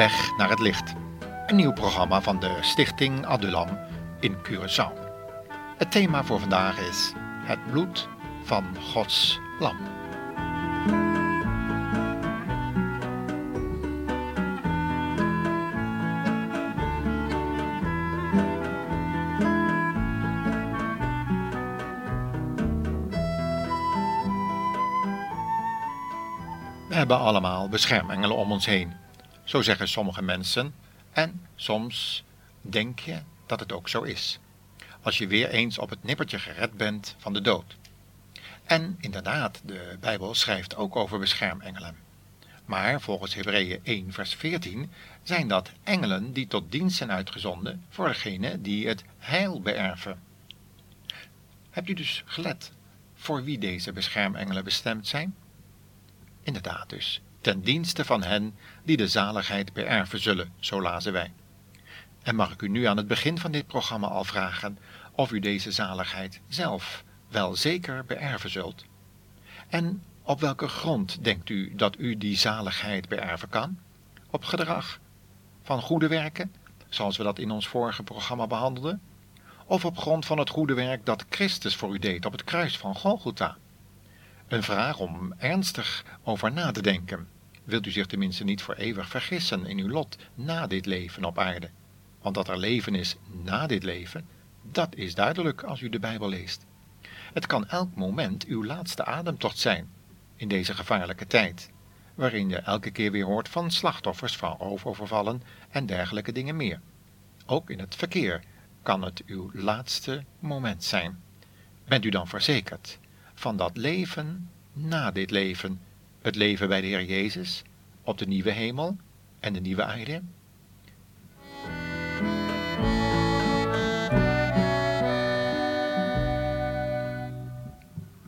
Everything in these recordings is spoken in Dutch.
Weg naar het licht. Een nieuw programma van de Stichting Adulam in Curaçao. Het thema voor vandaag is het bloed van Gods lam. We hebben allemaal beschermengelen om ons heen. Zo zeggen sommige mensen. En soms denk je dat het ook zo is. Als je weer eens op het nippertje gered bent van de dood. En inderdaad, de Bijbel schrijft ook over beschermengelen. Maar volgens Hebreeën 1 vers 14 zijn dat engelen die tot dienst zijn uitgezonden voor degene die het heil beërven. Hebt u dus gelet voor wie deze beschermengelen bestemd zijn? Inderdaad dus, ten dienste van hen die de zaligheid beërven zullen, zo lazen wij. En mag ik u nu aan het begin van dit programma al vragen of u deze zaligheid zelf wel zeker beërven zult? En op welke grond denkt u dat u die zaligheid beërven kan? Op gedrag van goede werken, zoals we dat in ons vorige programma behandelden? Of op grond van het goede werk dat Christus voor u deed op het kruis van Golgotha? Een vraag om ernstig over na te denken. Wilt u zich tenminste niet voor eeuwig vergissen in uw lot na dit leven op aarde? Want dat er leven is na dit leven, dat is duidelijk als u de Bijbel leest. Het kan elk moment uw laatste ademtocht zijn in deze gevaarlijke tijd, waarin je elke keer weer hoort van slachtoffers van roofovervallen en dergelijke dingen meer. Ook in het verkeer kan het uw laatste moment zijn. Bent u dan verzekerd van dat leven na dit leven, het leven bij de Heer Jezus, op de nieuwe hemel en de nieuwe aarde?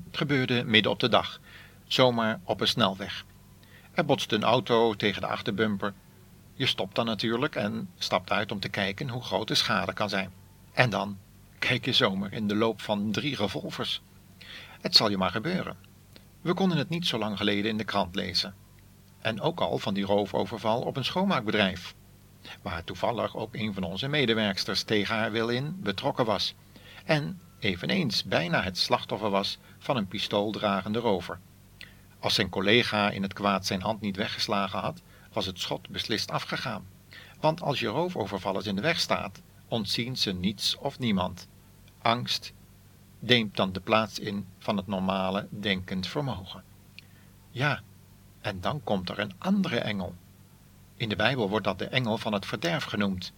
Het gebeurde midden op de dag, zomaar op een snelweg. Er botste een auto tegen de achterbumper. Je stopt dan natuurlijk en stapt uit om te kijken hoe groot de schade kan zijn. En dan kijk je zomaar in de loop van drie revolvers. Het zal je maar gebeuren. We konden het niet zo lang geleden in de krant lezen. En ook al van die roofoverval op een schoonmaakbedrijf. Waar toevallig ook een van onze medewerksters tegen haar wil in betrokken was. En eveneens bijna het slachtoffer was van een pistooldragende rover. Als zijn collega in het kwaad zijn hand niet weggeslagen had, was het schot beslist afgegaan. Want als je roofovervallers in de weg staat, ontzien ze niets of niemand. Angst, neemt dan de plaats in van het normale denkend vermogen. Ja, en dan komt er een andere engel. In de Bijbel wordt dat de engel van het verderf genoemd,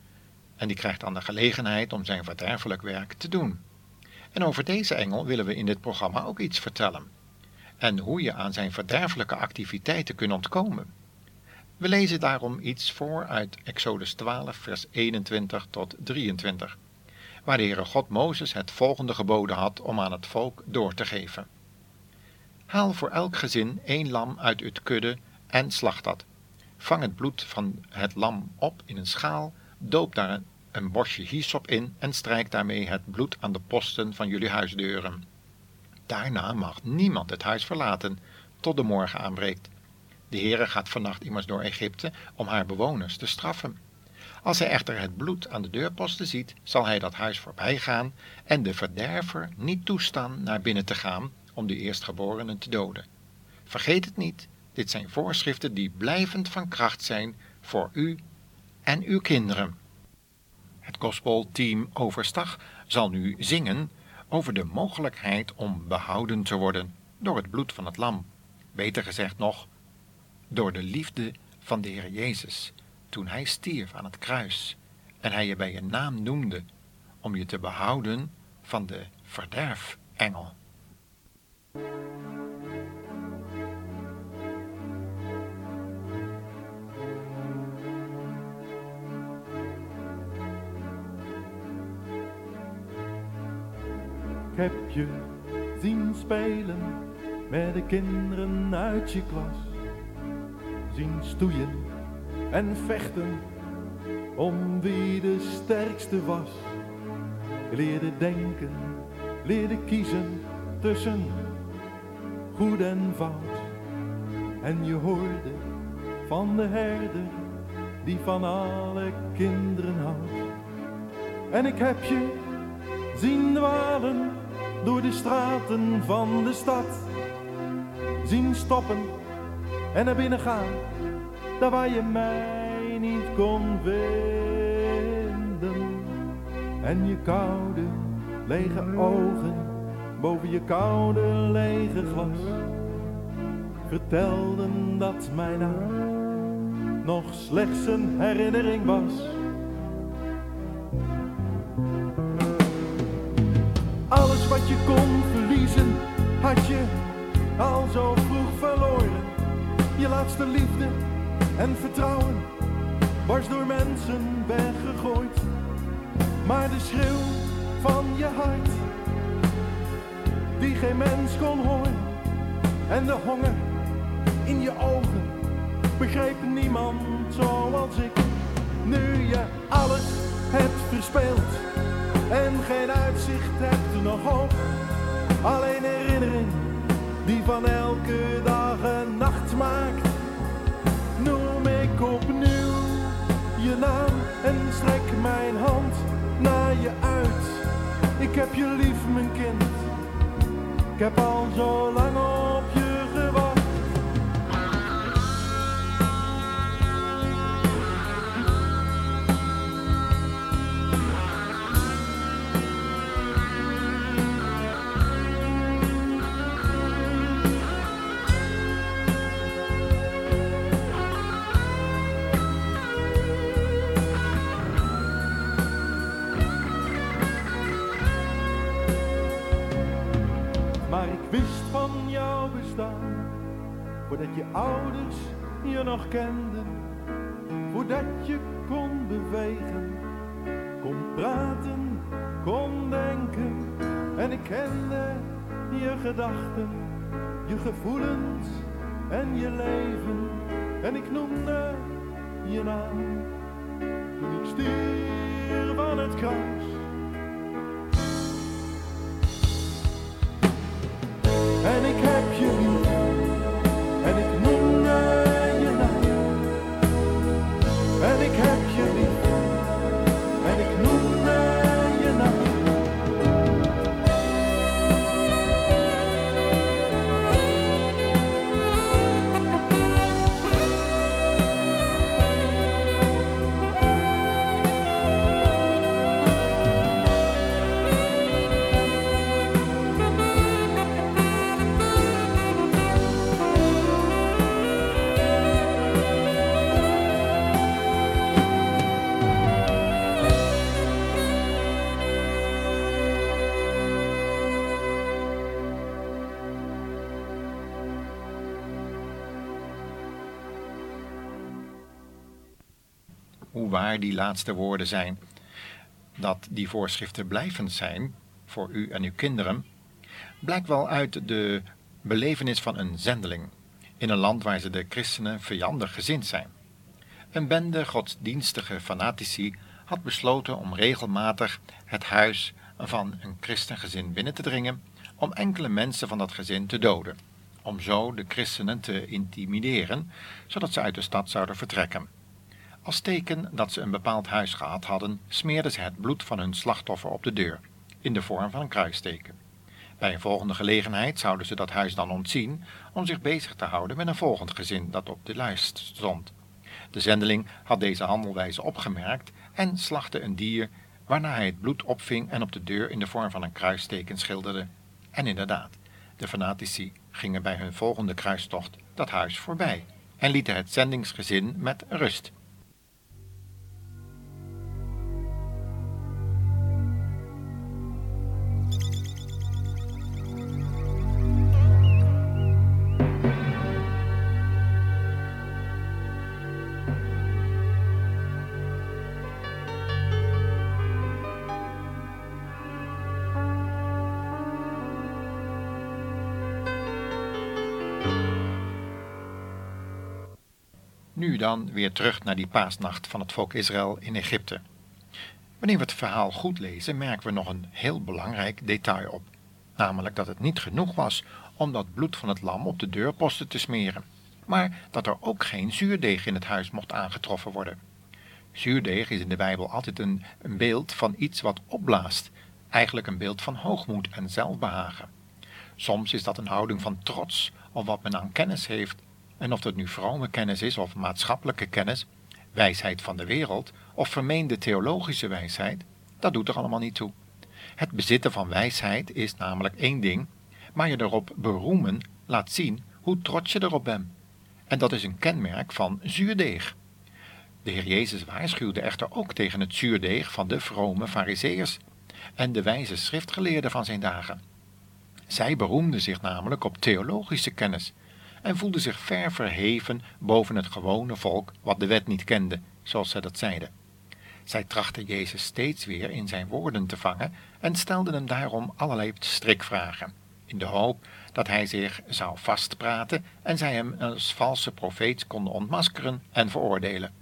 en die krijgt dan de gelegenheid om zijn verderfelijk werk te doen. En over deze engel willen we in dit programma ook iets vertellen, en hoe je aan zijn verderfelijke activiteiten kunt ontkomen. We lezen daarom iets voor uit Exodus 12, vers 21 tot 23 waar de Heere God Mozes het volgende geboden had om aan het volk door te geven. Haal voor elk gezin één lam uit het kudde en slacht dat. Vang het bloed van het lam op in een schaal, doop daar een, bosje hyssop in en strijk daarmee het bloed aan de posten van jullie huisdeuren. Daarna mag niemand het huis verlaten tot de morgen aanbreekt. De Heere gaat vannacht immers door Egypte om haar bewoners te straffen. Als hij echter het bloed aan de deurposten ziet, zal hij dat huis voorbijgaan en de verderver niet toestaan naar binnen te gaan om de eerstgeborenen te doden. Vergeet het niet, dit zijn voorschriften die blijvend van kracht zijn voor u en uw kinderen. Het gospelteam Overstag zal nu zingen over de mogelijkheid om behouden te worden door het bloed van het lam. Beter gezegd nog, door de liefde van de Heer Jezus toen hij stierf aan het kruis en hij je bij je naam noemde om je te behouden van de verderfengel. Heb je zien spelen met de kinderen uit je klas. Zien stoeien en vechten om wie de sterkste was. Leerde denken, leerde kiezen tussen goed en fout. En je hoorde van de herder die van alle kinderen houdt. En ik heb je zien dwalen door de straten van de stad. Zien stoppen en naar binnen gaan, waar je mij niet kon vinden. En je koude, lege ogen boven je koude, lege glas vertelden dat mijn naam nog slechts een herinnering was. Alles wat je kon verliezen, had je al zo vroeg verloren. Je laatste liefde en vertrouwen was door mensen weggegooid. Maar de schreeuw van je hart, die geen mens kon horen. En de honger in je ogen, begreep niemand zoals ik. Nu je alles hebt verspeeld en geen uitzicht hebt nog op. Alleen herinnering die van elke dag een nacht maakt. En strek mijn hand naar je uit. Ik heb je lief, mijn kind. Ik heb al zo lang op je ouders je nog kenden, voordat je kon bewegen, kon praten, kon denken. En ik kende je gedachten, je gevoelens en je leven. En ik noemde je naam toen ik stierf aan het kruis. En ik waar die laatste woorden zijn, dat die voorschriften blijvend zijn voor u en uw kinderen, blijkt wel uit de belevenis van een zendeling in een land waar ze de christenen vijandig gezind zijn. Een bende godsdienstige fanatici had besloten om regelmatig het huis van een christengezin binnen te dringen om enkele mensen van dat gezin te doden, om zo de christenen te intimideren, zodat ze uit de stad zouden vertrekken. Als teken dat ze een bepaald huis gehad hadden, smeerden ze het bloed van hun slachtoffer op de deur, in de vorm van een kruisteken. Bij een volgende gelegenheid zouden ze dat huis dan ontzien om zich bezig te houden met een volgend gezin dat op de lijst stond. De zendeling had deze handelwijze opgemerkt en slachtte een dier, waarna hij het bloed opving en op de deur in de vorm van een kruisteken schilderde. En inderdaad, de fanatici gingen bij hun volgende kruistocht dat huis voorbij en lieten het zendingsgezin met rust. Nu dan weer terug naar die paasnacht van het volk Israël in Egypte. Wanneer we het verhaal goed lezen, merken we nog een heel belangrijk detail op. Namelijk dat het niet genoeg was om dat bloed van het lam op de deurposten te smeren, maar dat er ook geen zuurdeeg in het huis mocht aangetroffen worden. Zuurdeeg is in de Bijbel altijd een, een beeld van iets wat opblaast, eigenlijk een beeld van hoogmoed en zelfbehagen. Soms is dat een houding van trots op wat men aan kennis heeft, en of dat nu vrome kennis is of maatschappelijke kennis, wijsheid van de wereld of vermeende theologische wijsheid, dat doet er allemaal niet toe. Het bezitten van wijsheid is namelijk één ding, maar je erop beroemen laat zien hoe trots je erop bent. En dat is een kenmerk van zuurdeeg. De Heer Jezus waarschuwde echter ook tegen het zuurdeeg van de vrome fariseërs en de wijze schriftgeleerden van zijn dagen. Zij beroemden zich namelijk op theologische kennis en voelden zich ver verheven boven het gewone volk wat de wet niet kende, zoals zij dat zeiden. Zij trachten Jezus steeds weer in zijn woorden te vangen en stelden hem daarom allerlei strikvragen, in de hoop dat hij zich zou vastpraten en zij hem als valse profeet konden ontmaskeren en veroordelen.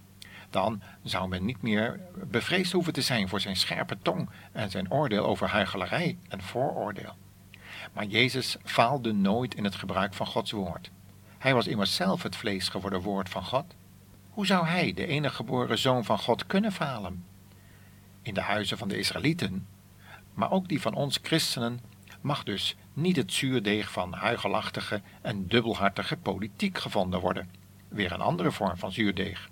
Dan zou men niet meer bevreesd hoeven te zijn voor zijn scherpe tong en zijn oordeel over huichelarij en vooroordeel. Maar Jezus faalde nooit in het gebruik van Gods woord. Hij was immers zelf het vlees geworden woord van God. Hoe zou hij, de enige geboren zoon van God, kunnen falen? In de huizen van de Israëlieten, maar ook die van ons christenen, mag dus niet het zuurdeeg van huigelachtige en dubbelhartige politiek gevonden worden. Weer een andere vorm van zuurdeeg.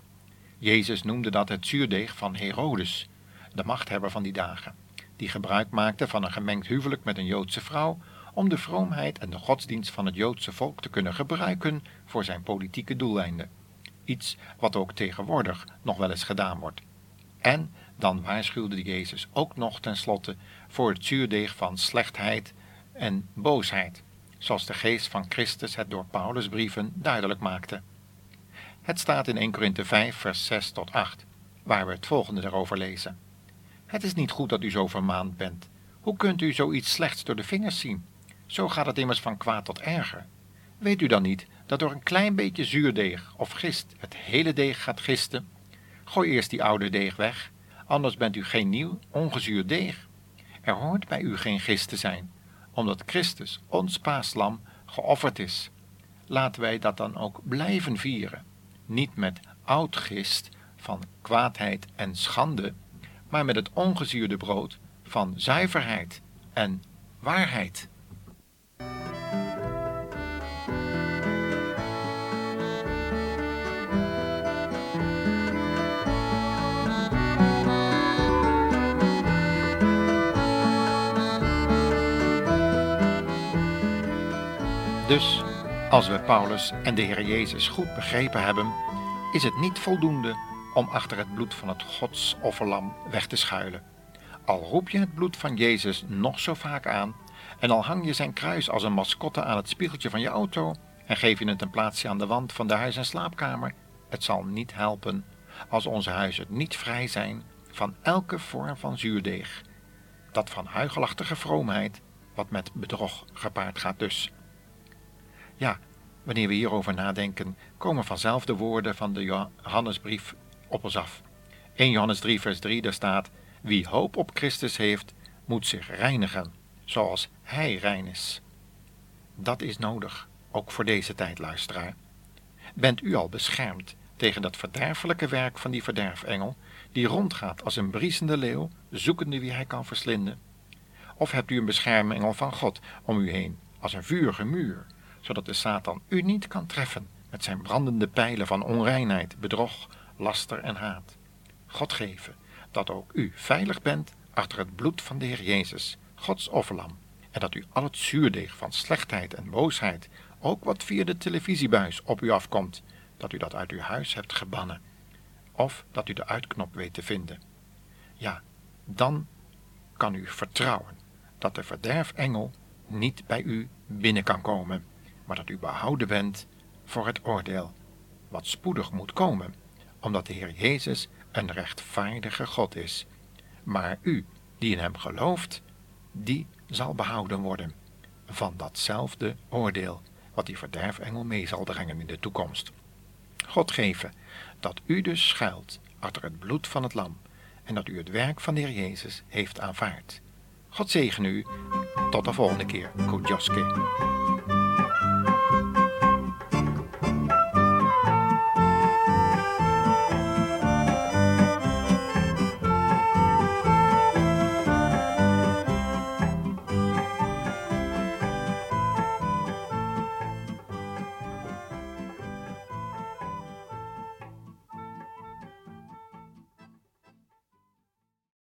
Jezus noemde dat het zuurdeeg van Herodes, de machthebber van die dagen, die gebruik maakte van een gemengd huwelijk met een Joodse vrouw om de vroomheid en de godsdienst van het Joodse volk te kunnen gebruiken voor zijn politieke doeleinden. Iets wat ook tegenwoordig nog wel eens gedaan wordt. En dan waarschuwde Jezus ook nog tenslotte voor het zuurdeeg van slechtheid en boosheid, zoals de geest van Christus het door Paulus' brieven duidelijk maakte. Het staat in 1 Korinthe 5, vers 6 tot 8, waar we het volgende daarover lezen. Het is niet goed dat u zo vermaand bent. Hoe kunt u zoiets slechts door de vingers zien? Zo gaat het immers van kwaad tot erger. Weet u dan niet dat door een klein beetje zuurdeeg of gist het hele deeg gaat gisten? Gooi eerst die oude deeg weg, anders bent u geen nieuw, ongezuurd deeg. Er hoort bij u geen gist te zijn, omdat Christus, ons paaslam, geofferd is. Laten wij dat dan ook blijven vieren, niet met oud gist van kwaadheid en schande, maar met het ongezuurde brood van zuiverheid en waarheid. Dus, als we Paulus en de Heer Jezus goed begrepen hebben, is het niet voldoende om achter het bloed van het godsofferlam weg te schuilen. Al roep je het bloed van Jezus nog zo vaak aan, en al hang je zijn kruis als een mascotte aan het spiegeltje van je auto en geef je het een plaatsje aan de wand van de huis- en slaapkamer, het zal niet helpen als onze huizen niet vrij zijn van elke vorm van zuurdeeg. Dat van huigelachtige vroomheid, wat met bedrog gepaard gaat dus. Ja, wanneer we hierover nadenken, komen vanzelf de woorden van de Johannesbrief op ons af. 1 Johannes 3, vers 3, daar staat: Wie hoop op Christus heeft, moet zich reinigen, zoals Hij rein is. Dat is nodig, ook voor deze tijd, luisteraar. Bent u al beschermd tegen dat verderfelijke werk van die verderfengel, die rondgaat als een briesende leeuw, zoekende wie hij kan verslinden? Of hebt u een beschermengel van God om u heen, als een vurige muur, zodat de Satan u niet kan treffen met zijn brandende pijlen van onreinheid, bedrog, laster en haat. God geven dat ook u veilig bent achter het bloed van de Heer Jezus, Gods offerlam, en dat u al het zuurdeeg van slechtheid en boosheid, ook wat via de televisiebuis op u afkomt, dat u dat uit uw huis hebt gebannen, of dat u de uitknop weet te vinden. Ja, dan kan u vertrouwen dat de verderfengel niet bij u binnen kan komen maar dat u behouden bent voor het oordeel, wat spoedig moet komen, omdat de Heer Jezus een rechtvaardige God is. Maar u, die in Hem gelooft, die zal behouden worden van datzelfde oordeel, wat die verderfengel mee zal brengen in de toekomst. God geven dat u dus schuilt achter het bloed van het lam en dat u het werk van de Heer Jezus heeft aanvaard. God zegen u. Tot de volgende keer. Kudjoske.